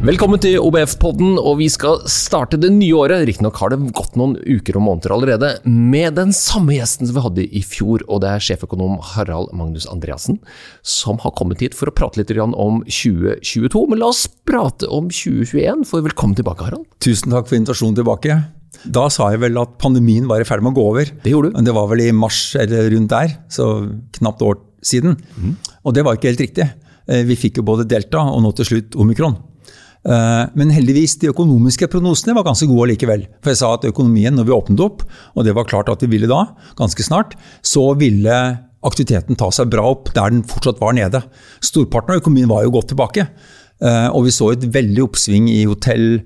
Velkommen til OBF-podden, og vi skal starte det nye året. Riktignok har det gått noen uker og måneder allerede, med den samme gjesten som vi hadde i fjor. Og det er sjeføkonom Harald Magnus Andreassen, som har kommet hit for å prate litt om 2022. Men la oss prate om 2021, for velkommen tilbake, Harald. Tusen takk for invitasjonen tilbake. Da sa jeg vel at pandemien var i ferd med å gå over. Det gjorde du. Men det var vel i mars eller rundt der, så knapt år siden. Mm. Og det var ikke helt riktig. Eh, Vi fikk jo både delta og nå til slutt omikron. Eh, Men heldigvis, de økonomiske prognosene var ganske gode likevel. For jeg sa at økonomien, når vi åpnet opp, og det var klart at vi ville da, ganske snart, så ville aktiviteten ta seg bra opp der den fortsatt var nede. Storparten av økonomien var jo godt tilbake. Eh, Og vi så et veldig oppsving i hotell,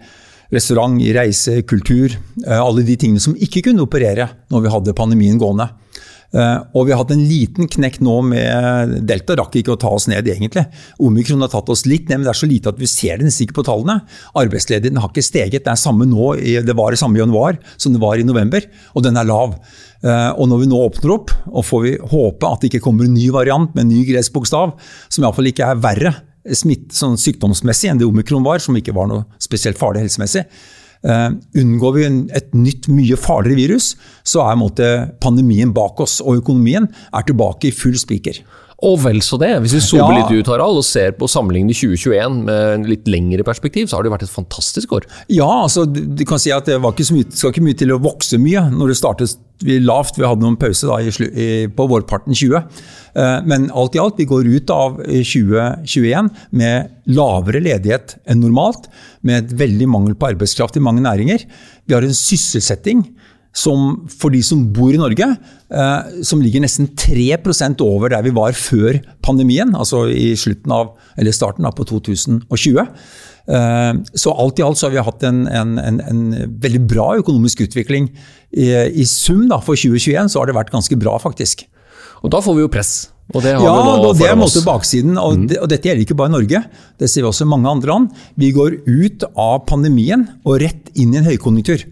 restaurant, i reise, kultur. eh, Alle de tingene som ikke kunne operere når vi hadde pandemien gående. Eh, Og vi har hatt en liten knekk nå med Delta, rakk ikke å ta oss ned egentlig. Omikron har tatt oss litt ned, men det er så lite at vi ser det nesten ikke på tallene. Arbeidsledigheten har ikke steget. Det er samme nå, det var det samme i januar som det var i november, og den er lav. Eh, Og når vi nå åpner opp, og får vi håpe at det ikke kommer en ny variant med en ny gresk bokstav, som iallfall ikke er verre smitt, sånn sykdomsmessig enn det omikron var, som ikke var noe spesielt farlig helsemessig. Eh, unngår vi et nytt, mye farligere virus, så er måte pandemien bak oss, og økonomien er tilbake i full spiker. Og vel så det. Hvis vi zoomer Ja. litt ut, Harald, og ser på sammenligningen i 2021 med en litt lengre perspektiv, så har det vært et fantastisk år. Ja, altså du, kan si at det var ikke så mye, skal ikke mye til å vokse mye når det startet vi lavt. Vi hadde noen pause da, i, på vårparten 20. Eh, men alt i alt, vi går ut av 2021 med lavere ledighet enn normalt, med et veldig mangel på arbeidskraft i mange næringer. Vi har en sysselsetting som for de som bor i Norge, eh, som ligger nesten 3% over der vi var før pandemien, altså i av, eller starten av på 2020. Eh, Så alt i alt så har vi hatt en, en, en, en veldig bra økonomisk utvikling. I, i sum da, for 2021 så har det vært ganske bra, faktisk. Og da får vi jo press. Og det har Ja, vi nå og det er måte baksiden. Og, det, og dette gjelder ikke bare Norge, det ser vi også i mange andre land. Vi går ut av pandemien og rett inn i en høykonjunktur.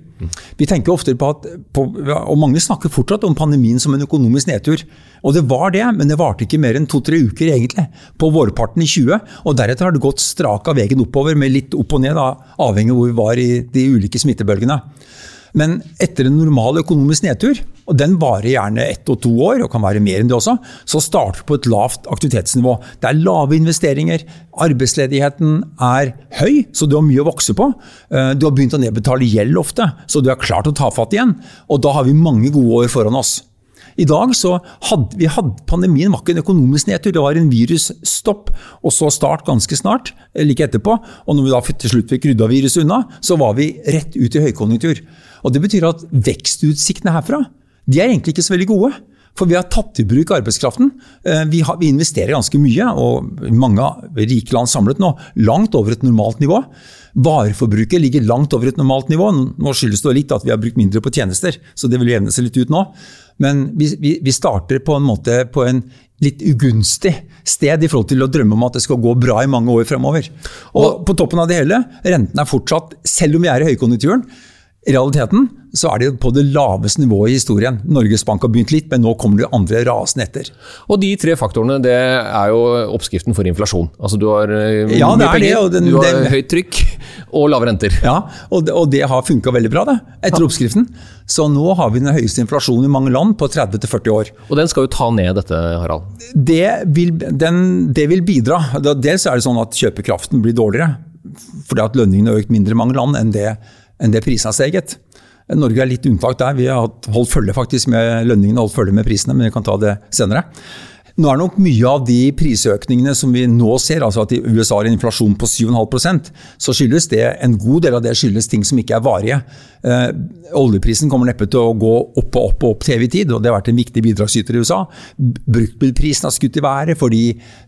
Vi tenker ofte på at, på, og Mange snakker fortsatt om pandemien som en økonomisk nedtur. Og det var det, men det varte ikke mer enn to-tre uker egentlig, på vårparten i 20. Og deretter har det gått strak av veien oppover, med litt opp og ned, da, avhengig av hvor vi var i de ulike smittebølgene. Men etter en normal økonomisk nedtur, og den varer gjerne ett og to år, og kan være mer enn det også, så starter du på et lavt aktivitetsnivå. Det er lave investeringer, arbeidsledigheten er høy, så du har mye å vokse på. Eh, Du har begynt å nedbetale gjeld ofte, så du er klar til å ta fatt igjen. Og da har vi mange gode år foran oss. I dag så hadde vi hadde, Pandemien var ikke en økonomisk nedtur, det var en virusstopp, og så start ganske snart, eh, like etterpå. Og når vi da til slutt fikk rydda viruset unna, så var vi rett ut i høykonjunktur. Og Det betyr at vekstutsiktene herfra de er egentlig ikke så veldig gode. For vi har tatt i bruk arbeidskraften. Eh, Vi, har, vi investerer ganske mye, og mange rike land samlet nå, langt over et normalt nivå. Vareforbruket ligger langt over et normalt nivå. Nå skyldes det litt at vi har brukt mindre på tjenester, så det vil jevne seg litt ut nå. Men vi, vi, vi starter på en måte på en litt ugunstig sted i forhold til å drømme om at det skal gå bra i mange år fremover. Og på toppen av det hele, renten er fortsatt, selv om vi er i høykonjunkturen, i realiteten så er det på det laveste nivået i historien. Norges Bank har begynt litt, men nå kommer det andre rasende etter. Og de tre faktorene, det er jo oppskriften for inflasjon. Altså du har eh, Ja, mye penger, det, den- du har den- høyt trykk og lave renter. Ja, og det, og det har funka veldig bra det, etter oppskriften. Så nå har vi den høyeste inflasjonen i mange land på 30-40 år. Og den skal jo ta ned dette, Harald. Det vil, den, det vil bidra. Dels er det sånn at kjøpekraften blir dårligere, fordi at lønningene har økt mindre i mange land enn det, enn det prisene har steget. Norge er litt unntak der. Vi har holdt følge faktisk med lønningene holdt følge prisene, men vi kan ta det senere. Nå er nok mye av de prisøkningene som vi nå ser, altså at i USA har en inflasjon på 7,5% så skyldes det en god del av det skyldes ting som ikke er varige. Eh, oljeprisen kommer neppe til å gå opp og opp og opp til evig tid, og det har vært en viktig bidragsyter i USA. Bruktbilprisen har skutt i været fordi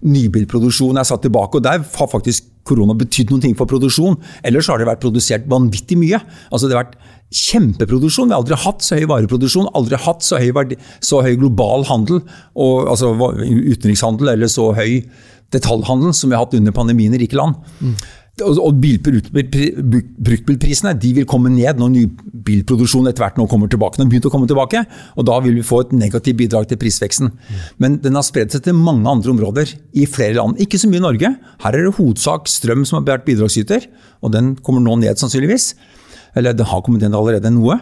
nybilproduksjonen er satt tilbake, og der har faktisk korona betydd noen ting for produksjon. Ellers har det vært produsert vanvittig mye. Altså det har vært kjempeproduksjon. Vi har aldri hatt så høy vareproduksjon, aldri hatt så høy, verdi, så høy global handel, og, altså utenrikshandel, eller så høy detaljhandel som vi har hatt under pandemien i rike land. Mm. Og Bruktbilprisene de vil komme ned når ny bilproduksjon etter hvert nå kommer tilbake. Den har begynt å komme tilbake, og Da vil vi få et negativt bidrag til prisveksten. Men den har spredd seg til mange andre områder i flere land. Ikke så mye i Norge. Her er det hovedsak strøm som har vært bidragsyter, og den kommer nå ned sannsynligvis. Eller det har kommet inn allerede noe.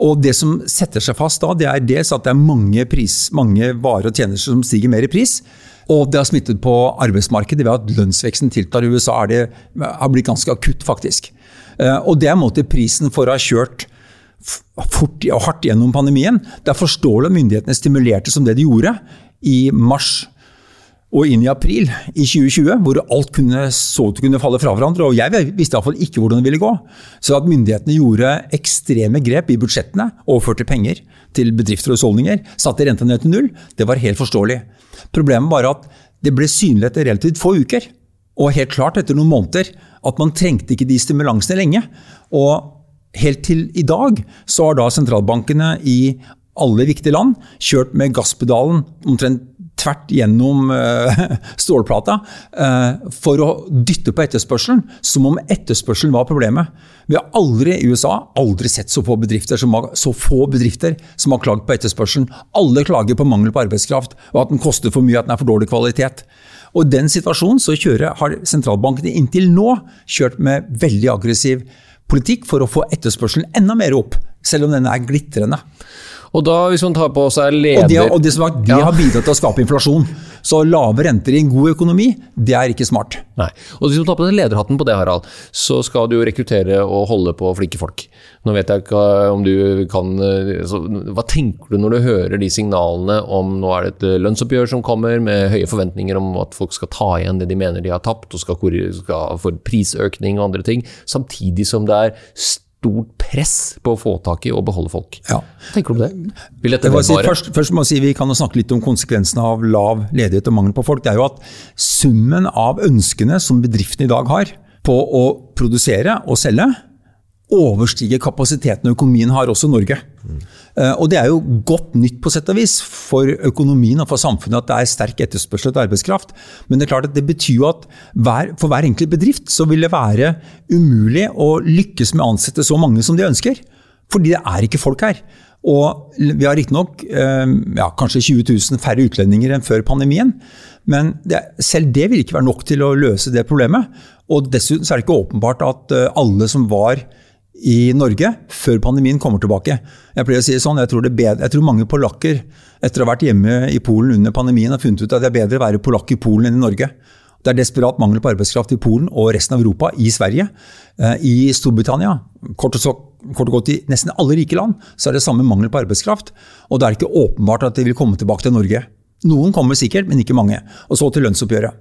Og Det som setter seg fast da, det er dels at det er mange, pris, mange varer og tjenester som stiger mer i pris. Og det har smittet på arbeidsmarkedet ved at lønnsveksten tiltar. I USA er det, har blitt ganske akutt, faktisk. Eh, og det er en måte prisen for å ha kjørt fort og hardt gjennom pandemien. Det er forståelig at myndighetene stimulerte som det de gjorde i mars og inn i april i 2020, hvor alt kunne, så ut kunne falle fra hverandre. Og jeg visste iallfall ikke hvordan det ville gå. Så at myndighetene gjorde ekstreme grep i budsjettene, overførte penger til bedrifter og husholdninger, satte renta ned til null, det var helt forståelig. Problemet var at det ble synlig etter relativt få uker. Og helt klart etter noen måneder at man trengte ikke de stimulansene lenge. Og helt til i dag så har da sentralbankene i alle viktige land kjørt med gasspedalen omtrent tvert gjennom uh, stålplata uh, for å dytte på etterspørselen, som om etterspørselen var problemet. Vi har aldri i USA aldri sett så få bedrifter som har, så få bedrifter som har klagd på etterspørselen. Alle klager på mangel på arbeidskraft, og at den koster for mye, at den er for dårlig kvalitet. Og I den situasjonen så kjører, har sentralbankene inntil nå kjørt med veldig aggressiv politikk for å få etterspørselen enda mer opp, selv om den er glitrende. Og da, hvis man tar på seg leder... Og, de, og det som sagt, de ja. har bidratt til å skape inflasjon. Så lave renter i en god økonomi, det er ikke smart. Nei. Og hvis man tar på seg lederhatten på det, Harald, så skal du jo rekruttere og holde på flinke folk. Nå vet jeg ikke om du kan så, Hva tenker du når du hører de signalene om nå er det et lønnsoppgjør som kommer, med høye forventninger om at folk skal ta igjen det de mener de har tapt, og skal, skal få prisøkning og andre ting, samtidig som det er stort press på å få tak i og beholde folk. Ja. Tenker du om det? Vil dette si, først, først, må jeg si Vi kan snakke litt om konsekvensene av lav ledighet og mangel på folk. Det er jo at summen av ønskene som bedriftene i dag har på å produsere og selge, overstiger kapasiteten økonomien har også Norge. Mm. Og Det er jo godt nytt på sett og vis for økonomien og for samfunnet at det er sterk etterspørsel etter arbeidskraft. Men det er klart at det betyr jo at hver, for hver enkelt bedrift så vil det være umulig å lykkes med å ansette så mange som de ønsker. Fordi det er ikke folk her. Og vi har riktignok eh, ja, kanskje 20 000 færre utlendinger enn før pandemien. Men det, selv det vil ikke være nok til å løse det problemet. Og dessuten så er det ikke åpenbart at alle som var i Norge før pandemien kommer tilbake. Jeg pleier å si det sånn, jeg tror, bedre, jeg tror, mange polakker etter å ha vært hjemme i Polen under pandemien har funnet ut at det er bedre å være polakk i Polen enn i Norge. Det er desperat mangel på arbeidskraft i Polen og resten av Europa, i Sverige, eh, i Storbritannia. Kort og, så, kort og godt i nesten alle rike land så er det samme mangel på arbeidskraft. Og det er ikke åpenbart at de vil komme tilbake til Norge. Noen kommer sikkert, men ikke mange. Og så til lønnsoppgjøret.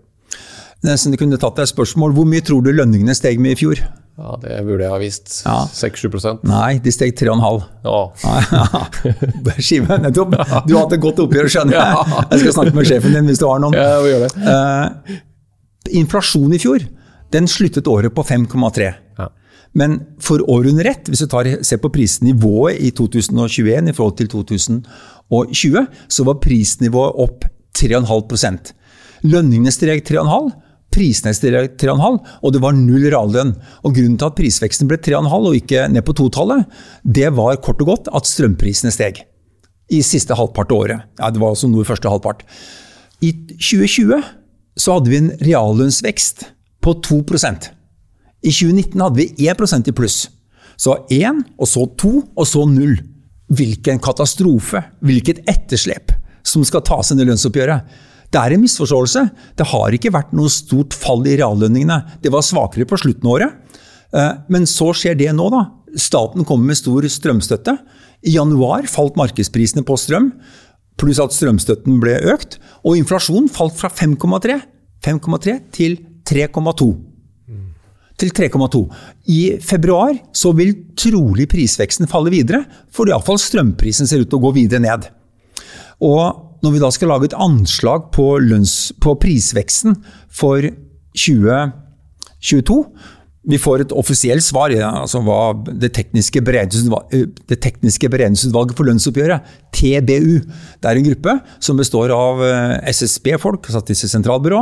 Nesten kunne tatt deg et spørsmål. Hvor mye tror du lønningene steg med i fjor? Ja, Det burde jeg ha visst. Ja. 6-7 Nei, de steg 3,5. Ja. Skive, nettopp. Du har hatt et godt oppgjør, skjønner jeg. Jeg skal snakke med sjefen din hvis du har noen. Ja, vi gjør det. Uh, inflasjon i fjor den sluttet året på 5,3. Ja. Men for året under ett, hvis du tar, ser på prisnivået i 2021 i forhold til 2020, så var prisnivået opp 3,5% Lønningene steg 3,5 Prisene steg 3,5, og det var null reallønn. Og Grunnen til at prisveksten ble 3,5 og ikke ned på totallet, det var kort og godt at strømprisene steg. I siste halvpart av året. Ja, det var altså noe i første halvpart. I 2020 så hadde vi en reallønnsvekst på 2% I 2019 hadde vi 1% i pluss. Så 1, og så 2, og så 0. Hvilken katastrofe, hvilket etterslep som skal tas inn i lønnsoppgjøret. Det er en misforståelse. Det har ikke vært noe stort fall i reallønningene. Det var svakere på slutten av året. Eh, men så skjer det nå, da. Staten kommer med stor strømstøtte. I januar falt markedsprisene på strøm, pluss at strømstøtten ble økt. Og inflasjonen falt fra 5,3 til 3,2 til 3,2. I februar så vil trolig prisveksten falle videre, for iallfall strømprisen ser ut til å gå videre ned. Og når vi da skal lage et anslag på, lønns, på prisveksten for 2022 Vi får et offisielt svar, ja, altså hva det tekniske, beregningsutvalget, det beregningsutvalget for lønnsoppgjøret, TBU. Det er en gruppe som består av eh, SSB-folk, Statistisk sentralbyrå,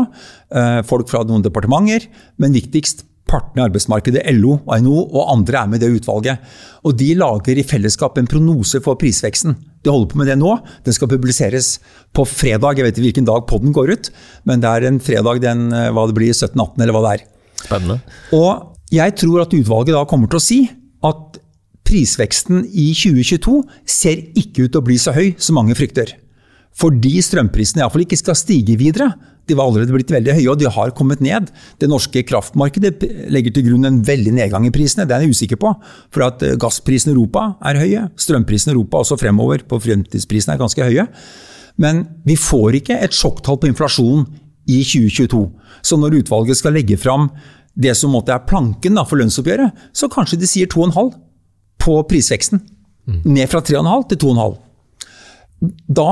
eh, folk fra noen departementer, men viktigst partene i arbeidsmarkedet, LO og NHO og andre er med i det utvalget. Og De lager i fellesskap en prognose for prisveksten. De holder på med det nå. Den skal publiseres på fredag. Jeg vet ikke hvilken dag podden går ut, men det er en fredag den eh, hva det blir, 17.18 eller hva det er. Spennende. Og jeg tror at utvalget da kommer til å si at prisveksten i 2022 ser ikke ut til å bli så høy som mange frykter. Fordi strømprisene iallfall ikke skal stige videre. De var allerede blitt veldig høye, og de har kommet ned. Det norske kraftmarkedet legger til grunn en veldig nedgang i prisene. Det er jeg usikker på. For at eh, gassprisene i Europa er høye. Strømprisene i Europa også fremover på fremtidsprisene er ganske høye. Men vi får ikke et sjokktall på inflasjon i 2022. Så når utvalget skal legge fram det som måtte er planken for lønnsoppgjøret, så kanskje de sier 2,5 på prisveksten. Ned fra 3,5 til 2,5. Da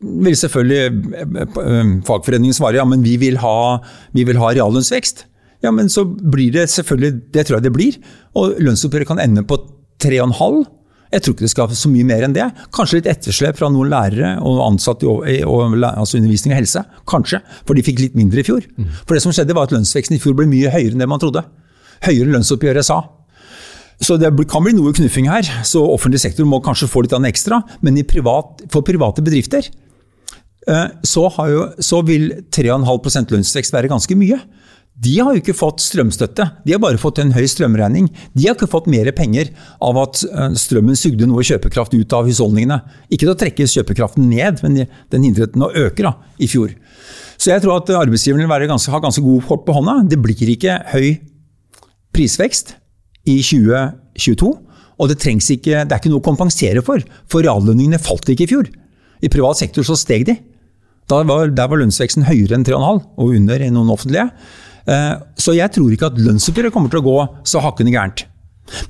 vil selvfølgelig eh, eh, fagforeningen svare ja, men vi vil ha, vi vil ha reallønnsvekst. Ja, men så blir det selvfølgelig Det tror jeg det blir. Og lønnsoppgjøret kan ende på 3,5. Jeg tror ikke det skal så mye mer enn det. Kanskje litt etterslep fra noen lærere og ansatte i altså undervisning og helse. Kanskje, for de fikk litt mindre i fjor. For det som skjedde var at lønnsveksten i fjor ble mye høyere enn det man trodde. Høyere lønnsoppgjøret sa. Så det kan bli noe knuffing her. Så offentlig sektor må kanskje få litt ekstra. Men privat, for private bedrifter så, jo, så vil 3,5% lønnsvekst være ganske mye. De har jo ikke fått strømstøtte, de har bare fått en høy strømregning. De har ikke fått mer penger av at eh, strømmen sugde noe kjøpekraft ut av husholdningene. Ikke til å trekke kjøpekraften ned, men den hindret den å øke da, i fjor. Så jeg tror at arbeidsgiverne vil ganske, ha ganske god kort på hånda. Det blir ikke høy prisvekst i 2022. Og det, ikke, det er ikke noe å kompensere for, for reallønningene falt ikke i fjor. I privat sektor så steg de. Var, der var lønnsveksten høyere enn 3,5, og under i noen offentlige. Eh, så jeg tror ikke at lønnsoppgjøret kommer til å gå så hakkende gærent.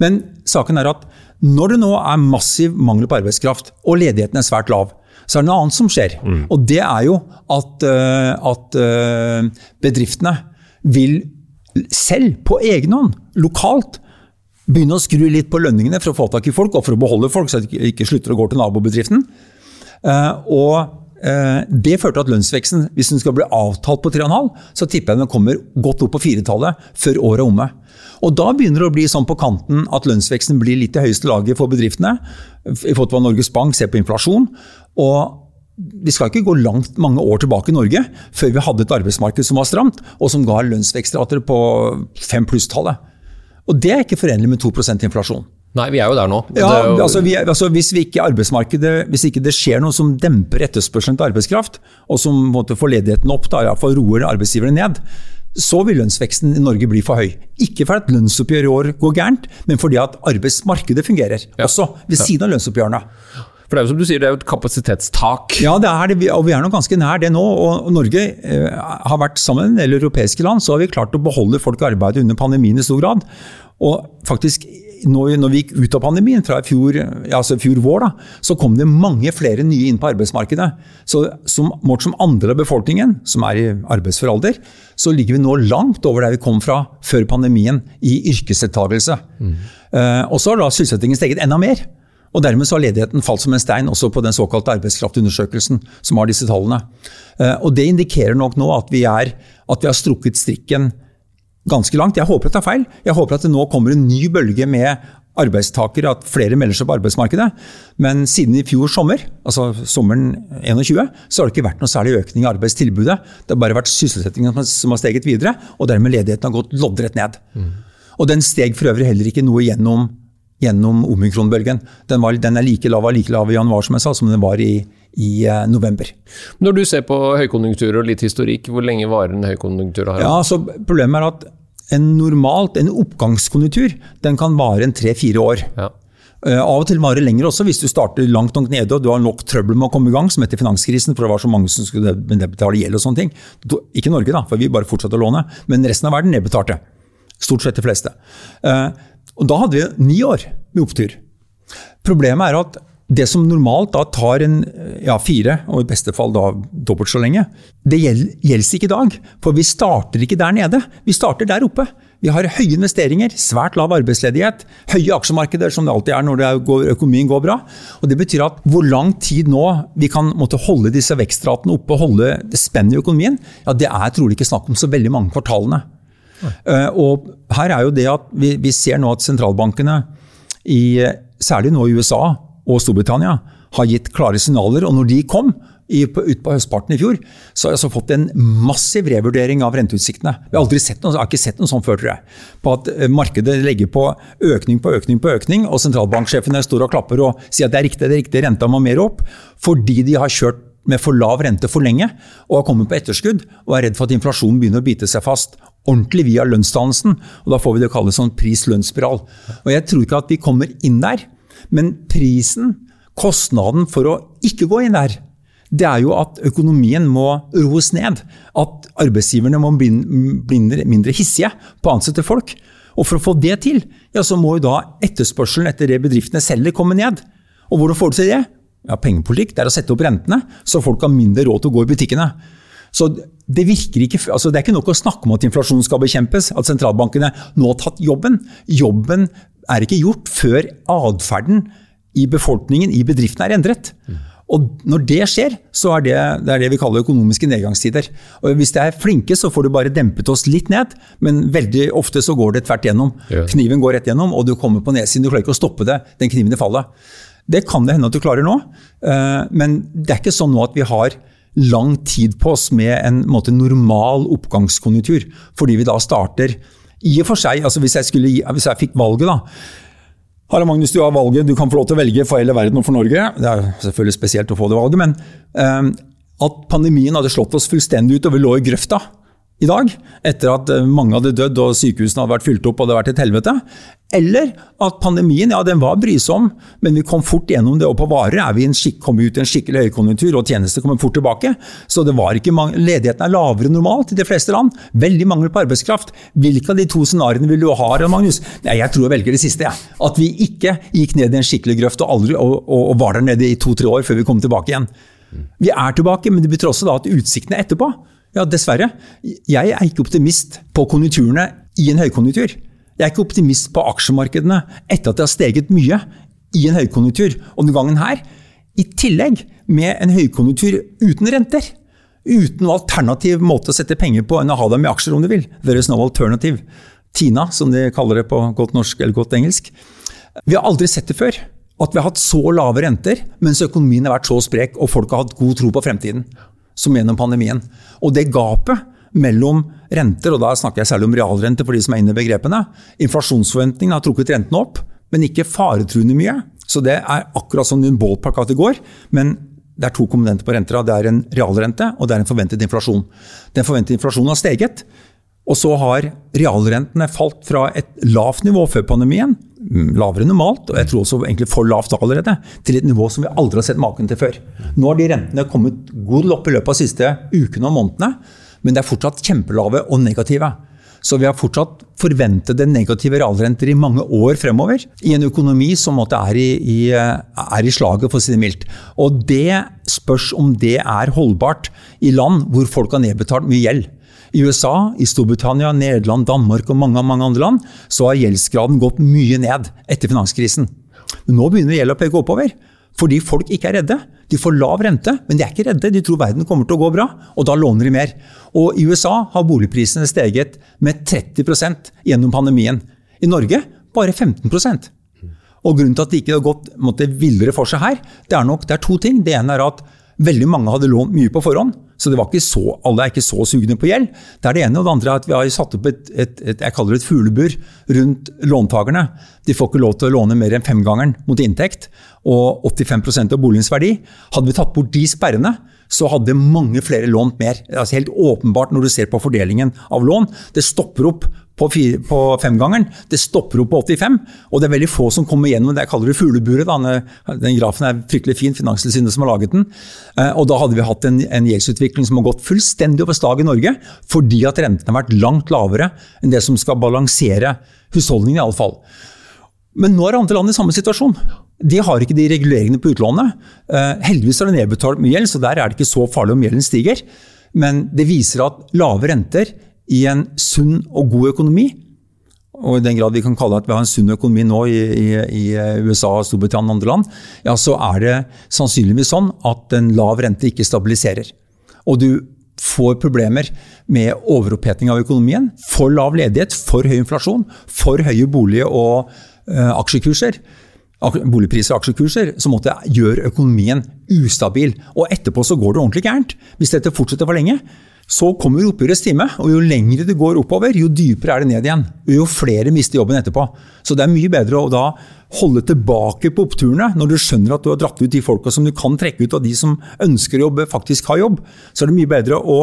Men saken er at når det nå er massiv mangel på arbeidskraft, og ledigheten er svært lav, så er det noe annet som skjer. Mm. Og det er jo at, eh, at eh, bedriftene vil selv, på egen hånd, lokalt, begynne å skru litt på lønningene for å få tak i folk, og for å beholde folk, så de ikke slutter å gå til nabobedriften. Og det førte til at lønnsveksten, hvis den skal bli avtalt på 3,5, så tipper jeg den kommer godt opp på firetallet før året er omme. Og Da begynner det å bli sånn på kanten at lønnsveksten blir litt i høyeste laget for bedriftene. I forhold til hva Norges Bank ser på inflasjon. Og vi skal ikke gå langt mange år tilbake i Norge før vi hadde et arbeidsmarked som var stramt, og som ga lønnsvekstrater på 5 pluss-tallet. Og Det er ikke forenlig med 2% inflasjon. Nei, vi er jo der nå. Ja, jo... altså, vi, altså, hvis, vi ikke arbeidsmarkedet, hvis ikke det skjer noe som demper etterspørselen til arbeidskraft, og som måtte få ledigheten opp, da iallfall roer arbeidsgiverne ned, så vil lønnsveksten i Norge bli for høy. Ikke fordi at lønnsoppgjøret i år går gærent, men fordi at arbeidsmarkedet fungerer. Ja. Også ved siden av lønnsoppgjørene. For det er jo som du sier, det er jo et kapasitetstak. Ja, det er det, og vi er nok ganske nær det nå. og Norge eh, har vært sammen med europeiske land, så har vi klart å beholde folk i arbeid under pandemien i stor grad. Og faktisk når, når, vi gikk ut av pandemien, fra fjor, altså fjor vår, da, så kom det mange flere nye inn på arbeidsmarkedet. Så som, målt som andel av befolkningen, som er i arbeidsfør alder, så ligger vi nå langt over der vi kom fra før pandemien i yrkesdeltakelse. Mm. Eh, og så har da sysselsettingen steget enda mer. Og Dermed så har ledigheten falt som en stein også på den såkalte arbeidskraftundersøkelsen, som har disse tallene. Eh, og Det indikerer nok nå at vi, er, at vi har strukket strikken ganske langt. Jeg håper at det er feil. Jeg håper at det nå kommer en ny bølge med arbeidstakere, at flere melder seg på arbeidsmarkedet. Men siden i fjor sommer, altså sommeren 21, så har det ikke vært noe særlig økning i arbeidstilbudet. Det har bare vært sysselsettingen som har steget videre, og dermed ledigheten har gått loddrett ned. Mm. Og den steg for øvrig heller ikke noe gjennom, gjennom omikronbølgen. Den, den er like lav, like lav i januar som jeg sa, som den var i, i eh, november. Når du ser på høykonjunktur og litt historikk, hvor lenge varer en høykonjunktur? Ja, så Problemet er at en normalt, en oppgangskonjunktur den kan vare en tre-fire år. Ja. Uh, av og til varer lenger også, hvis du starter langt nok nede og du har nok trøbbel med å komme i gang, som etter finanskrisen, for det var så mange som skulle betale gjeld og sånne ting. Ikke Norge, da, for vi bare fortsatte å låne, men resten av verden nedbetalte. Stort sett de fleste. Uh, og da hadde vi ni år med opptur. Problemet er at det som normalt da tar en, ja, fire, og i beste fall da dobbelt så lenge, det gjelder ikke i dag. For vi starter ikke der nede, vi starter der oppe. Vi har høye investeringer, svært lav arbeidsledighet, høye aksjemarkeder, som det alltid er når går, økonomien går bra. Og Det betyr at hvor lang tid nå vi kan måtte holde disse vekstratene oppe, holde det spennet i økonomien, ja, det er trolig ikke snakk om så veldig mange kvartalene. Uh, og her er jo det at vi, vi ser nå at sentralbankene, i, særlig nå i USA, og Storbritannia har gitt klare signaler. Og når de kom ut på høstparten i fjor, så har jeg altså fått en massiv revurdering av renteutsiktene. Vi har aldri sett noe, jeg har ikke sett noe sånt før, tror jeg. På at eh, markedet legger på økning på økning på økning, og sentralbanksjefene står og klapper og sier at det er riktig, det er riktig, renta må mer opp. Fordi de har kjørt med for lav rente for lenge og har kommet på etterskudd og er redd for at inflasjonen begynner å bite seg fast ordentlig via lønnsdannelsen. og Da får vi det å kalle sånn pris-lønnsspiral. Jeg tror ikke at vi kommer inn der. Men prisen, kostnaden for å ikke gå inn der, det er jo at økonomien må roes ned. At arbeidsgiverne må bli mindre hissige på å ansette folk. Og for å få det til, ja, så må jo da etterspørselen etter det bedriftene selger, komme ned. Og hvordan får du til det? Ja, Pengepolitikk det er å sette opp rentene, så folk har mindre råd til å gå i butikkene. Så det, virker ikke, altså det er ikke nok å snakke om at inflasjonen skal bekjempes, at sentralbankene nå har tatt jobben. Jobben er ikke gjort før atferden i befolkningen, i bedriftene, er endret. Og når det skjer, så er det, det er det vi kaller økonomiske nedgangstider. Og Hvis de er flinke, så får du bare dempet oss litt ned, men veldig ofte så går det tvert gjennom. Ja. Kniven går rett gjennom, og du kommer på nedsiden. Du klarer ikke å stoppe det, den kniven i fallet. Det kan det hende at du klarer nå, eh, men det er ikke sånn nå at vi har lang tid på oss med en måte, normal oppgangskonjunktur. Fordi vi da starter i og for seg, altså Hvis jeg, skulle, hvis jeg fikk valget, da Harald Magnus, du har valget, du kan få lov til å velge for hele verden og for Norge. Det er selvfølgelig spesielt å få det valget, men um, at pandemien hadde slått oss fullstendig ut og vi lå i grøfta i dag, etter at eh, mange hadde dødd og sykehusene hadde vært fylt opp og det hadde vært et helvete. Eller at pandemien ja, den var brysom, men vi kom fort gjennom det. Og på varer er vi en skikk, kom ut i en skikkelig høykonjunktur, og tjenester kommer fort tilbake. Så det var ikke mange, ledigheten er lavere enn normalt i de fleste land. Veldig mangel på arbeidskraft. Hvilke av de to scenarioene vil du ha, Magnus? Nei, jeg tror jeg velger det siste. Ja. At vi ikke gikk ned i en skikkelig grøft og, aldri, og, og, og var der nede i to-tre år før vi kom tilbake igjen. Vi er tilbake, men det betyr også da at utsiktene etterpå ja, dessverre. Jeg er ikke optimist på konjunkturene i en høykonjunktur. Jeg er ikke optimist på aksjemarkedene etter at det har steget mye i en høykonjunktur. Og denne gangen her, i tillegg med en høykonjunktur uten renter. Uten noen alternativ måte å sette penger på enn å ha dem i aksjer, om du vil. There is no alternative. Tina, som de kaller det på godt norsk eller godt engelsk. Vi har aldri sett det før. At vi har hatt så lave renter mens økonomien har vært så sprek og folk har hatt god tro på fremtiden som gjennom pandemien. Og det gapet mellom renter, og da snakker jeg særlig om realrente for de som er inne i begrepene. Inflasjonsforventningene har trukket rentene opp, men ikke faretruende mye. Så det er akkurat som en at det går. Men det er to komponenter på renter. Det er en realrente og det er en forventet inflasjon. Den forventede inflasjonen har steget. Og så har realrentene falt fra et lavt nivå før pandemien, mm, lavere enn normalt, og jeg tror også egentlig for lavt allerede, til et nivå som vi aldri har sett maken til før. Nå har de rentene kommet god opp i løpet av de siste ukene og månedene, men de er fortsatt kjempelave og negative. Så vi har fortsatt forventede negative realrenter i mange år fremover. I en økonomi som er i, i, er i slaget, for å si det mildt. Og det spørs om det er holdbart i land hvor folk har nedbetalt mye gjeld. I USA, i Storbritannia, Nederland, Danmark og mange, mange andre land så har gjeldsgraden gått mye ned etter finanskrisen. Men nå begynner gjelda å peke oppover. Fordi folk ikke er redde. De får lav rente, men de er ikke redde. De tror verden kommer til å gå bra, og da låner de mer. Og I USA har boligprisene steget med 30% gjennom pandemien. I Norge bare 15 Og Grunnen til at det ikke har gått måtte, villere for seg her, det er nok det er to ting. Det ene er at veldig mange hadde lånt mye på forhånd. Så så, alle er ikke så sugne på gjeld. Det er det ene. Og det andre er at vi har satt opp et, et, et jeg kaller det et fuglebur rundt låntakerne. De får ikke lov til å låne mer enn femgangeren mot inntekt og 85% av boligens verdi. Hadde vi tatt bort de sperrene, så hadde mange flere lånt mer. Altså helt åpenbart når du ser på fordelingen av lån. Det stopper opp på, fire, på femgangeren. Det stopper opp på 85, og det er veldig få som kommer gjennom det jeg kaller det fugleburet. Den grafen er fryktelig fin, Finanstilsynet som har laget den. Eh, og da hadde vi hatt en, en gjeldsutvikling som har gått fullstendig over stag i Norge, fordi at rentene har vært langt lavere enn det som skal balansere husholdningene, iallfall. Men nå er andre land i samme situasjon. De har ikke de reguleringene på utlånet. Eh, heldigvis har de nedbetalt mye gjeld, så der er det ikke så farlig om gjelden stiger. Men det viser at lave renter i en sunn og god økonomi og i den grad vi kan kalle at vi har en sunn økonomi nå i, i, i USA, Storbritannia og andre land, ja, så er det sannsynligvis sånn at en lav rente ikke stabiliserer. Og du får problemer med overoppheting av økonomien. For lav ledighet, for høy inflasjon, for høye bolig- og uh, aksjekurser. Boligpriser og aksjekurser, som måtte gjøre økonomien ustabil. Og etterpå så går det ordentlig gærent. Hvis dette fortsetter for lenge, så kommer oppgjørets time, og jo lengre det går oppover, jo dypere er det ned igjen. Og jo flere mister jobben etterpå. Så det er mye bedre å da holde tilbake på oppturene, når du skjønner at du har dratt ut de folka som du kan trekke ut, og de som ønsker å jobbe, faktisk har jobb. Så er det mye bedre å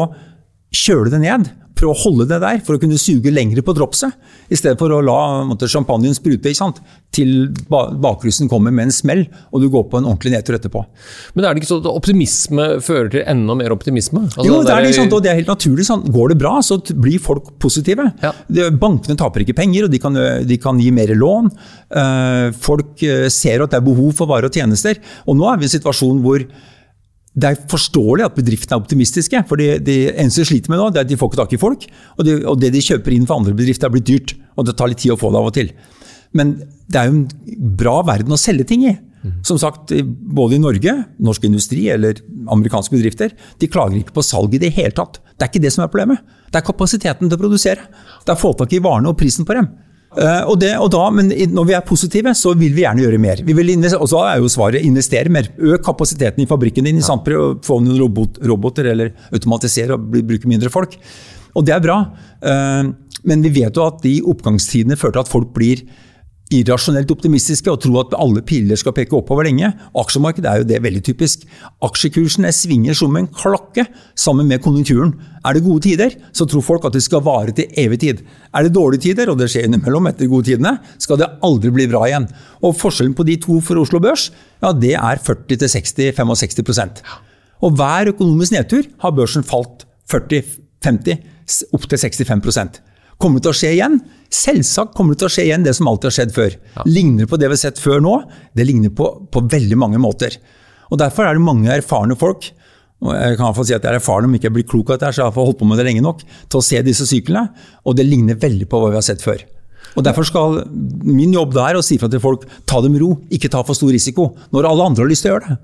kjøle det ned prøve å holde det der for å kunne suge lengre på dropset, i stedet for å la måtte, champagnen sprute til bakrussen kommer med en smell, og du går på en ordentlig nedtur etterpå. Men er det ikke sånn at optimisme fører til enda mer optimisme? Altså, jo, det er, det, sant, og det er helt naturlig. Sånn. Går det bra, så blir folk positive. Ja. bankene taper ikke penger, og de kan, de kan gi mer lån. Eh, folk eh, ser at det er behov for varer og tjenester. Og nå er vi i en situasjon hvor det er forståelig at bedriftene er optimistiske. for Det de eneste de sliter med nå, det er at de får ikke tak i folk. Og, de, og, det de kjøper inn for andre bedrifter, er blitt dyrt. Og det tar litt tid å få det av og til. Men det er jo en bra verden å selge ting i. Som sagt, både i Norge, norsk industri eller amerikanske bedrifter, de klager ikke på salg i det hele tatt. Det er ikke det som er problemet. Det er kapasiteten til å produsere. Det er å få tak i varene og prisen på dem. Uh, og, det, og da, men når vi er positive, så vil vi gjerne gjøre mer. Vi vil og så er jo svaret investere mer. Øk kapasiteten i fabrikken din. Ja. Få noen robot, roboter eller automatisere og bruke mindre folk. Og det er bra. Uh, men vi vet jo at de oppgangstidene fører til at folk blir irrasjonelt optimistiske og tro at alle piler skal peke oppover lenge. Aksjemarkedet er jo det veldig typisk. Aksjekursene svinger som en klokke sammen med konjunkturen. Er det gode tider, så tror folk at det skal vare til evig tid. Er det dårlige tider, og det skjer innimellom etter gode tidene, skal det aldri bli bra igjen. Og Forskjellen på de to for Oslo Børs ja, det er 40-60-65 Og hver økonomisk nedtur har børsen falt 40-50, opp til 65% Kommer det til å skje igjen? Selvsagt kommer det til å skje igjen det som alltid har skjedd før. Ja. Ligner på det vi har sett før nå? Det ligner på, på veldig mange måter. Og Derfor er det mange erfarne folk og jeg kan i si at jeg er erfaren om ikke jeg blir klok av dette, så jeg har holdt på med det lenge nok til å se disse syklene. Og det ligner veldig på hva vi har sett før. Og Derfor skal min jobb der å si fra til folk ta det med ro, ikke ta for stor risiko. Når alle andre har lyst til å gjøre det.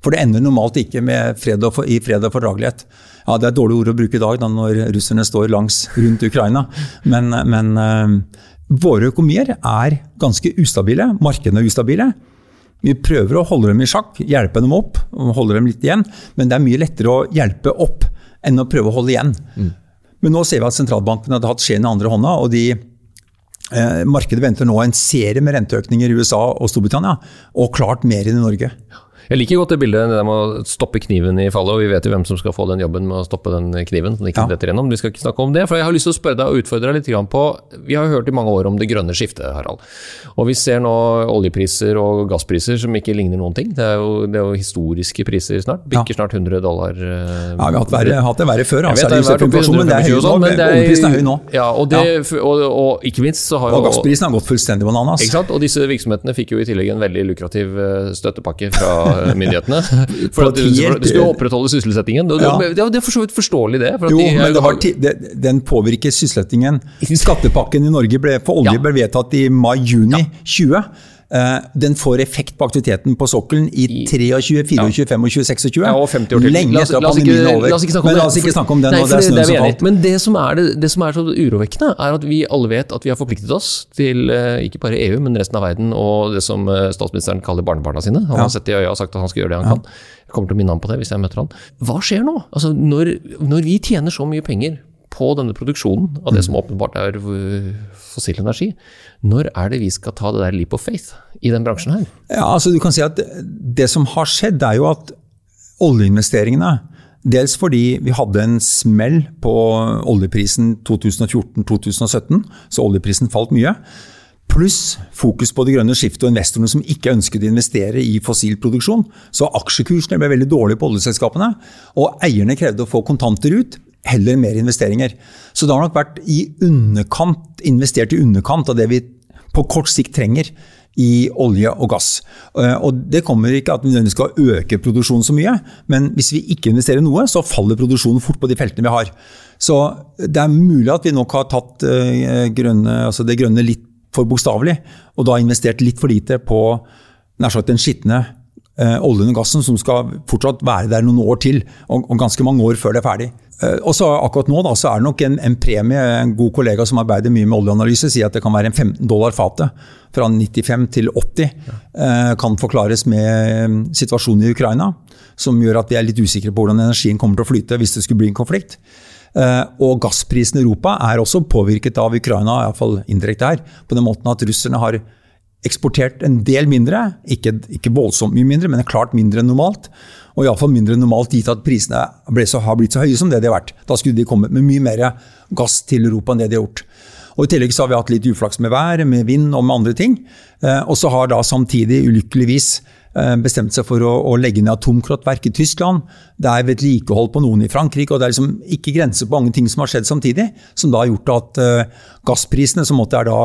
For det ender normalt ikke med fred og, i fred og fordragelighet. Ja, Det er et dårlig ord å bruke i dag da, når russerne står langs rundt Ukraina. Men, men uh, våre økonomier er ganske ustabile. Markedene er ustabile. Vi prøver å holde dem i sjakk, hjelpe dem opp holde dem litt igjen. Men det er mye lettere å hjelpe opp enn å prøve å holde igjen. Mm. Men nå ser vi at sentralbanken hadde hatt skjeen i andre hånda. og de eh, Markedet venter nå en serie med renteøkninger i USA og Storbritannia, og klart mer enn i Norge. Jeg liker godt det bildet det med å stoppe kniven i fallet, og vi vet jo hvem som skal få den jobben med å stoppe den kniven. som ikke ja. detter gjennom. Vi skal ikke snakke om det, for jeg har lyst til å spørre deg og utfordre deg litt på Vi har jo hørt i mange år om det grønne skiftet, Harald. Og vi ser nå oljepriser og gasspriser som ikke ligner noen ting. Det er jo, det er jo historiske priser snart. Bikker snart 100 dollar. Eh, ja, vi har hatt, verre, hatt det verre før. Altså, det er inflasjon, men det er høy nå. Oljeprisen er høy nå. Ja, og, det, ja. Og, og, ikke minst så har jo Og gassprisen har gått fullstendig bananas. Ikke sant? Og disse virksomhetene fikk jo i tillegg en veldig lukrativ eh, støttepakke fra myndighetene. For at du, du skulle opprettholde sysselsettingen. Det, ja. det, det er for så vidt forståelig, det. jo, de, men det var, den påvirker sysselsettingen. Skattepakken i Norge ble, for olje ble vedtatt i mai-juni 20. Uh, den får effekt på aktiviteten på sokkelen i 23, 24, ja. 25, 26. Ja, og 50 år til. Lenge etter pandemien er over. La oss ikke snakke om, det. Ikke snakke om den. Nei, det det er som Men det som, er det, det som er så urovekkende, er at vi alle vet at vi har forpliktet oss til uh, ikke bare EU, men resten av verden og det som uh, statsministeren kaller barnebarna sine. Han har sett i øya og sagt at han skal gjøre det han kan. Jeg kommer til å minne ham på det hvis jeg møter han. Hva skjer nå? Altså, når, når vi tjener så mye penger på denne produksjonen av det som åpenbart er fossil energi, når er det vi skal ta det der leap of faith i den bransjen her? Ja, altså du kan si at Det som har skjedd, er jo at oljeinvesteringene Dels fordi vi hadde en smell på oljeprisen 2014-2017, så oljeprisen falt mye. Pluss fokus på det grønne skiftet og investorene som ikke ønsket å investere i fossil produksjon. Så aksjekursene ble veldig dårlige på oljeselskapene, og eierne krevde å få kontanter ut heller mer investeringer. Så det har nok vært i underkant, investert i underkant av det vi på kort sikt trenger i olje og gass. Eh, og Det kommer ikke at vi nødvendigvis skal øke produksjonen så mye, men hvis vi ikke investerer noe, så faller produksjonen fort på de feltene vi har. Så det er mulig at vi nok har tatt eh, grønne, altså det grønne litt for bokstavelig, og da investert litt for lite på nær sagt den skitne oljen og gassen som skal fortsatt være der noen år til, og, og ganske mange år før det er ferdig. Eh, og så Akkurat nå da, så er det nok en, en, premie. En god kollega som arbeider mye med oljeanalyse, sier at det kan være en 15 dollar fatet fra 95 til 80. Eh, kan forklares med eh, situasjonen i Ukraina, som gjør at vi er litt usikre på hvordan energien kommer til å flyte hvis det skulle bli en konflikt. Eh, og gassprisen i Europa er også påvirket av Ukraina, iallfall indirekte her, på den måten at russerne har eksportert en del mindre, ikke, ikke voldsomt mye mindre, men klart mindre enn normalt. Og iallfall mindre enn normalt gitt at prisene så, har blitt så høye som det de har vært. Da skulle de kommet med mye mer gass til Europa enn det de har gjort. Og I tillegg så har vi hatt litt uflaks med vær, med vind og med andre ting. Eh, og så har da samtidig, ulykkeligvis, eh, bestemt seg for å, å legge ned atomkraftverk i Tyskland. Det er vedlikehold på noen i Frankrike, og det er liksom ikke grenser på mange ting som har skjedd samtidig. Som da har gjort at uh, gassprisene, som måtte er da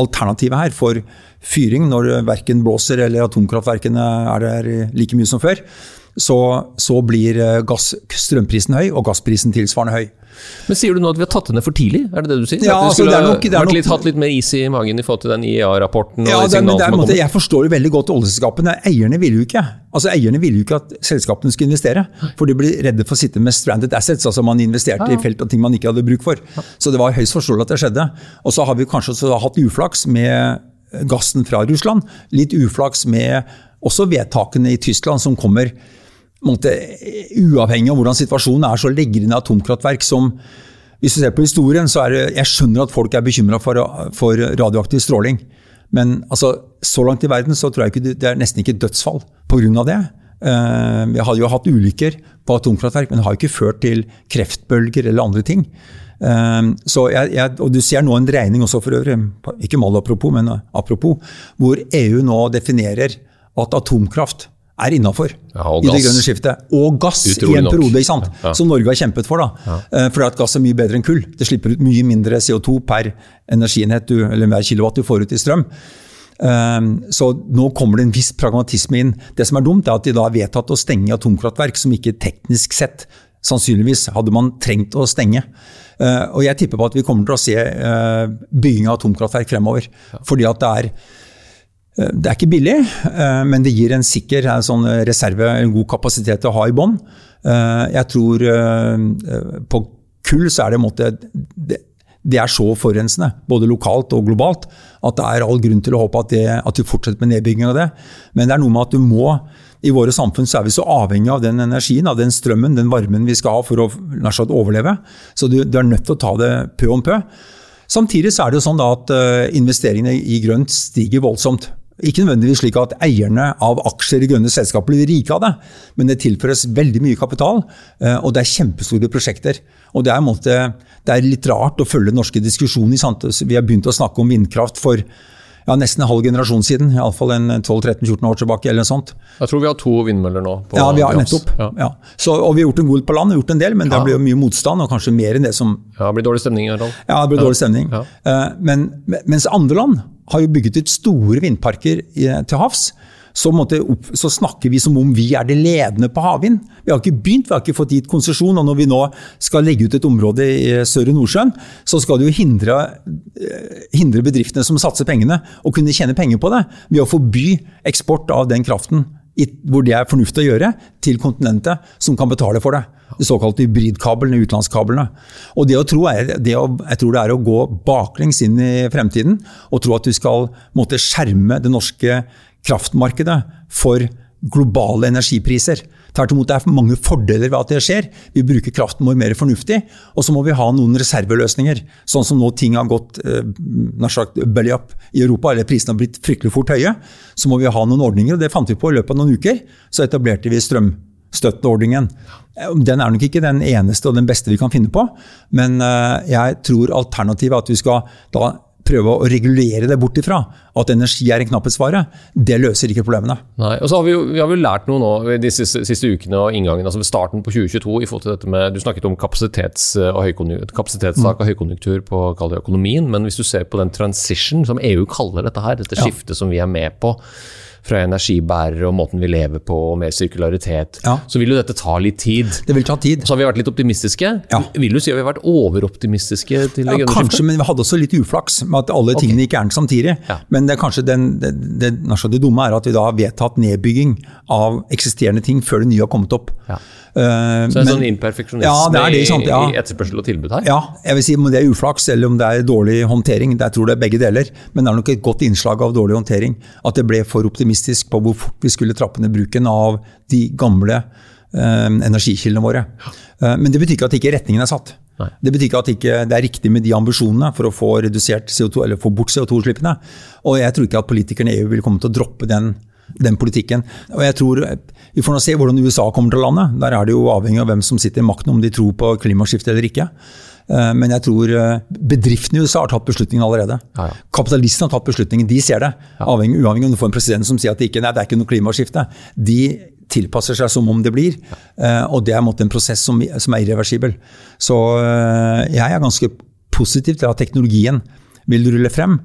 alternativet her for fyring når verken blåser eller atomkraftverkene er der like mye som før, så, så blir eh, gass, strømprisen høy og gassprisen tilsvarende høy. Men Sier du nå at vi har tatt det ned for tidlig? Er det det du sier? Ja, at vi altså, skulle nok, vært litt, hatt litt mer is i magen i forhold til den IEA-rapporten? Ja, det, det er, måte, Jeg forstår jo veldig godt oljeselskapene. Eierne ville jo ikke altså eierne ville jo ikke at selskapene skulle investere. For de ble redde for å sitte med stranded assets. altså Man investerte ja. i felt og ting man ikke hadde bruk for. Så det var høyst forståelig at det skjedde. Og så har vi kanskje også hatt uflaks med gassen fra Russland. Litt uflaks med også vedtakene i Tyskland som kommer måte, uavhengig av hvordan situasjonen er, så legger inn atomkraftverk som hvis du ser på historien, så er det Jeg skjønner at folk er bekymra for, for, radioaktiv stråling. Men altså, så langt i verden så tror jeg ikke det er nesten ikke dødsfall pga. det. Uh, vi hadde jo hatt ulykker på atomkraftverk, men det har ikke ført til kreftbølger eller andre ting. Så jeg, jeg, og Du ser nå en dreining også for øvrig, ikke mal apropos, men apropos, hvor EU nå definerer at atomkraft er innafor ja, i det grønne skiftet. Og gass Utrolig i en periode, ikke sant? Ja. som Norge har kjempet for. da. Ja. Eh, fordi at gass er mye bedre enn kull. Det slipper ut mye mindre CO2 per energienhet du, eller hver kilowatt du får ut i strøm. Um, så nå kommer det en viss pragmatisme inn. Det som er dumt, er at de da har vedtatt å stenge atomkraftverk som ikke teknisk sett sannsynligvis hadde man trengt å stenge. Uh, og jeg tipper på at vi kommer til å se uh, bygging av atomkraftverk fremover. Fordi at det er Eh, det er ikke billig, eh, men det gir en sikker sånn reserve, en god kapasitet å ha i bånn. Eh, jeg tror på kull så er det en måte det er så forurensende, både lokalt og globalt, at det er all grunn til å håpe at, det, at vi fortsetter med nedbygging av det. Men det er noe med at du må I våre samfunn så er vi så avhengig av den energien, av den strømmen, den varmen vi skal ha for å overleve. Så du, du er nødt til å ta det pø om pø. Samtidig så er det jo sånn at investeringene i grønt stiger voldsomt. Ikke nødvendigvis slik at eierne av aksjer i grønne selskaper blir rike av det, men det tilføres veldig mye kapital, eh, og det er kjempestore prosjekter. Og det er, måte, det er litt rart å følge norske diskusjoner. Vi har begynt å snakke om vindkraft for ja, nesten en halv generasjon siden. Iallfall 12-13-14 år tilbake. eller noe sånt. Jeg tror vi har to vindmøller nå. ja, vi har nettopp. Ja. Ja. Så, og vi har gjort en god på land, gjort en del, men det blir mye motstand, og kanskje mer enn det som Ja, det blir dårlig stemning. Harald. Ja, det blir dårlig stemning. Uh, men, mens andre land har jo bygget ut store vindparker til havs. Så, så, snakker vi som om vi er det ledende på havvind. Vi har ikke begynt, vi har ikke fått gitt konsesjon. Og når vi nå skal legge ut et område i Søre Nordsjøen, så skal det jo hindre, eh, hindre bedriftene som satser pengene, å kunne tjene penger på det. Ved å forby eksport av den kraften hvor det er fornuftig å gjøre, til kontinentet, som kan betale for det. De såkalte hybridkablene, utenlandskablene. Og det å tro er, det å, jeg tror det er å gå baklengs inn i fremtiden og tro at du skal måtte skjerme det norske kraftmarkedet for globale energipriser. Tvert imot, det er mange fordeler ved at det skjer. Vi bruker kraften vår mer fornuftig. Og så må vi ha noen reserveløsninger. Sånn som nå ting har gått eh, sagt, belly up i Europa, eller prisene har blitt fryktelig fort høye. Så må vi ha noen ordninger, og det fant vi på i løpet av noen uker. Så etablerte vi strømstøtteordningen. Den er nok ikke den eneste og den beste vi kan finne på, men eh, jeg tror alternativet er at vi skal da prøve å regulere det bort ifra at energi er en knapphetsvare, det løser ikke problemene. Nei, og så har vi jo, vi har jo lært noe nå de siste, siste ukene og inngangen, altså ved starten på 2022 i forhold til dette med Du snakket om kapasitets- og høykonju- kapasitetssak og høykonjunktur på det økonomien, men hvis du ser på den transition som EU kaller dette her, dette Ja. skiftet som vi er med på fra energibærere og måten vi lever på og mer sirkularitet, Ja. så vil jo dette ta litt tid. Det vil ta tid. Så har vi vært litt optimistiske. Ja. Vil du si at vi har vært overoptimistiske til det Ja, grønne kanskje, men vi hadde også litt uflaks med at alle tingene gikk gærent samtidig. Ja. Men det kanskje den, det, det, det dumme er at vi da har vedtatt nedbygging av eksisterende ting før det nye har kommet opp. Ja. Eh, Så en men- sånn imperfeksjonisme Ja, det er det, sant, ja. i, etterspørsel og tilbud her? Ja, jeg vil si om det er uflaks eller om det er dårlig håndtering. Jeg tror det er begge deler. Men det er nok et godt innslag av dårlig håndtering. At det ble for optimistisk på hvor fort vi skulle trappe ned bruken av de gamle eh, energikildene våre. Eh, men det betyr ikke at ikke retningen er satt. Nei. Det betyr ikke at ikke det er riktig med de ambisjonene for å få redusert CO2, eller få bort CO2-utslippene. Og jeg tror ikke at politikerne i EU vil komme til å droppe den, den politikken. Og jeg tror, Vi får nå se hvordan USA kommer til å lande. Der er det jo avhengig av hvem som sitter i makten, om de tror på klimaskifte eller ikke. Eh, Men jeg tror eh, bedriftene i USA har tatt beslutningen allerede. Ja, ja. Kapitalistene har tatt beslutningen, de ser det. Avhengig, uavhengig om du får en president som sier at det ikke, nei, det er ikke noe klimaskifte. De tilpasser seg som om det blir. Eh, Og det er en prosess som, som er irreversibel. Så jeg er ganske positiv til at teknologien vil rulle frem.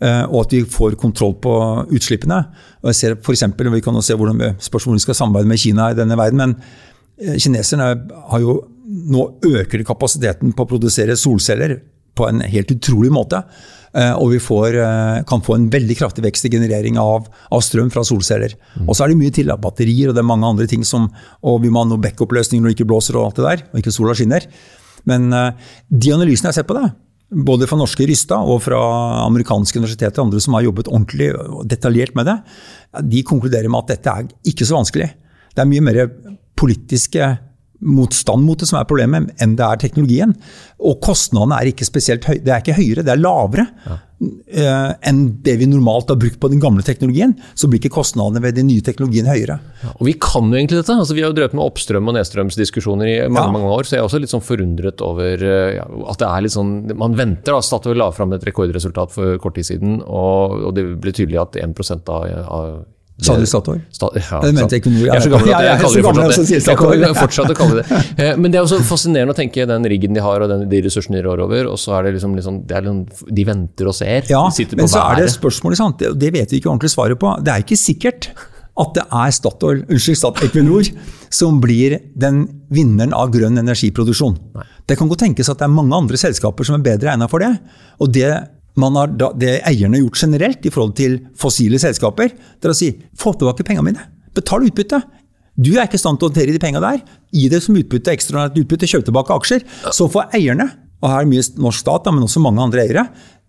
Eh, Og at vi får kontroll på utslippene. Og jeg ser for eksempel, Vi kan jo se hvordan vi, hvordan vi skal samarbeide med Kina i denne verden. men eh, Kineserne har jo nå øker kapasiteten på å produsere solceller på en helt utrolig måte. Eh, Og vi får, kan få en veldig kraftig vekst i generering av, av strøm fra solceller. Og så er det mye til. av Batterier og det er mange andre ting som Og vi må ha noe backup-løsninger når det ikke blåser og alt det der, og ikke sola skinner. Men de analysene jeg har sett på det, både fra norske Rystad og fra amerikanske universiteter og andre som har jobbet ordentlig og detaljert med det, de konkluderer med at dette er ikke så vanskelig. Det er mye mer politiske motstand mot det som er problemet, enn det er teknologien. Og kostnadene er ikke spesielt høy, Det er ikke høyere, det er lavere eh, enn det vi normalt har brukt på den gamle teknologien. Så blir ikke kostnadene ved den nye teknologien høyere. Og vi kan jo egentlig dette. Altså, vi har jo drevet med oppstrøm- og nedstrømsdiskusjoner i mange Ja. mange år, så jeg er også litt sånn forundret over eh, ja, at det er litt sånn Man venter, da. Statoil la fram et rekordresultat for kort tid siden, og, og det ble tydelig at 1 av, av Sa du Statoil? Sta ja, Jeg mente. Equinor. Jeg er så gammel at jeg jeg er kaller det fortsatt at jeg det. Kan fortsatt å kalle det Eh, Men det er også fascinerende å tenke den riggen de har og den, de ressursene de rår over, og så er det liksom, liksom det er liksom, De venter og ser. Ja, de men så er det et spørsmålet, sant? Det, det vet vi ikke ordentlig svaret på. Det er ikke sikkert at det er Statoil, unnskyld, Stat Equinor som blir den vinneren av grønn energiproduksjon. Det kan godt tenkes at det er mange andre selskaper som er bedre egnet for det. Og det, har, da- det eierne har gjort generelt i forhold til fossile selskaper, det er å si få tilbake pengene mine, betal utbytte. Du er ikke i stand til å håndtere de pengene der. Gi det som utbytte, ekstraordinært utbytte, kjøp tilbake aksjer. Så får eierne, og her er mye norsk stat, men også mange andre eiere,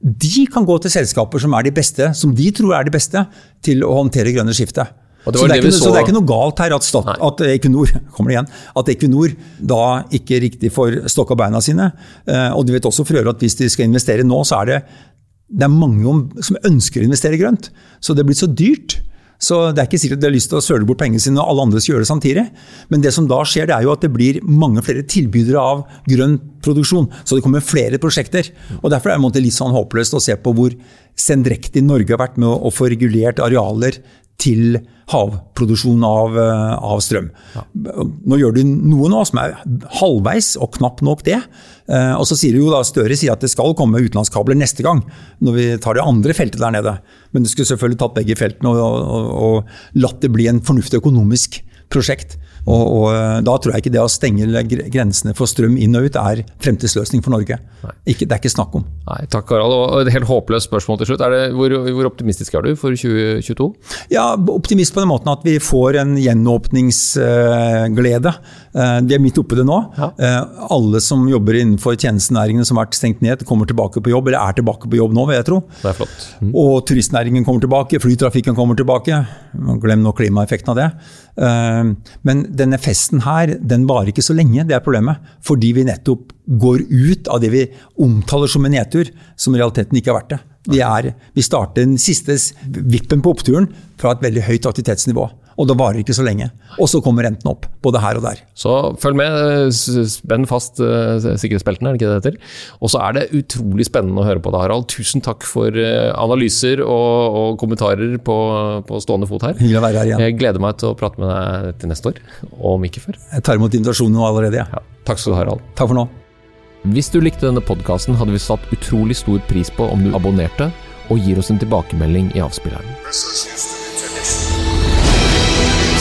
de kan gå til selskaper som er de beste, som de tror er de beste, til å håndtere grønne skiftet. Og det Så det, det ikke, så- det er ikke noe galt her at, stat, at Equinor kommer det igjen, at Equinor da ikke riktig får stokka beina sine. Eh, Og du vet også for øvrig at hvis de skal investere nå, så er det, det er mange om, som ønsker å investere grønt. Så det er blitt så dyrt. Så det er ikke sikkert at de har lyst til å søle bort pengene sine og alle andre skal gjøre det samtidig. Men det som da skjer, det er jo at det blir mange flere tilbydere av grønn produksjon. Så det kommer flere prosjekter. Og Derfor er det litt sånn håpløst å se på hvor sendrektig Norge har vært med å få regulert arealer til havproduksjon av, eh, av strøm. Nå gjør du noe nå som er halvveis, og knapt nok det. Eh, Og så sier jo da Støre sier at det skal komme utenlandskabler neste gang, når vi tar det andre feltet der nede. Men du skulle selvfølgelig tatt begge feltene og, og, og latt det bli en fornuftig økonomisk prosjekt. Og, og eh, Da tror jeg ikke det å stenge grensene for strøm inn og ut er fremtidsløsning for Norge. Ikke, det er ikke snakk om. Nei, takk Harald. Og et helt håpløst spørsmål til slutt. Er det, hvor, hvor optimistisk er du for 2022? Ja, optimist på den måten at vi får en gjenåpningsglede. Eh, Vi er midt oppe i det nå. Ja. Eh, Alle som jobber innenfor tjenestenæringene som har vært stengt ned, kommer tilbake på jobb, eller er tilbake på jobb nå, vil jeg tro. Det er flott. Og turistnæringen kommer tilbake, flytrafikken kommer tilbake. Glem nå klimaeffekten av det. Eh, Men denne festen her, den varer ikke så lenge, det er problemet. Fordi vi nettopp går ut av det vi omtaler som en nedtur, som i realiteten ikke har vært det. Vi, er, vi starter den siste vippen på oppturen fra et veldig høyt aktivitetsnivå. Og det varer ikke så lenge. Og så kommer renten opp, både her og der. Så følg med, spenn fast eh, sikkerhetsbeltene, er det ikke det det heter? Og så er det utrolig spennende å høre på deg, Harald. Tusen takk for eh, analyser og, og kommentarer på, på stående fot her. Hyggelig å være her igjen. Jeg gleder meg til å prate med deg til neste år, om ikke før. Jeg tar imot invitasjonen nå allerede. Ja. Ja, takk skal du ha, Harald. Takk for nå. Hvis du likte denne podkasten, hadde vi satt utrolig stor pris på om du abonnerte og gir oss en tilbakemelding i avspilleren.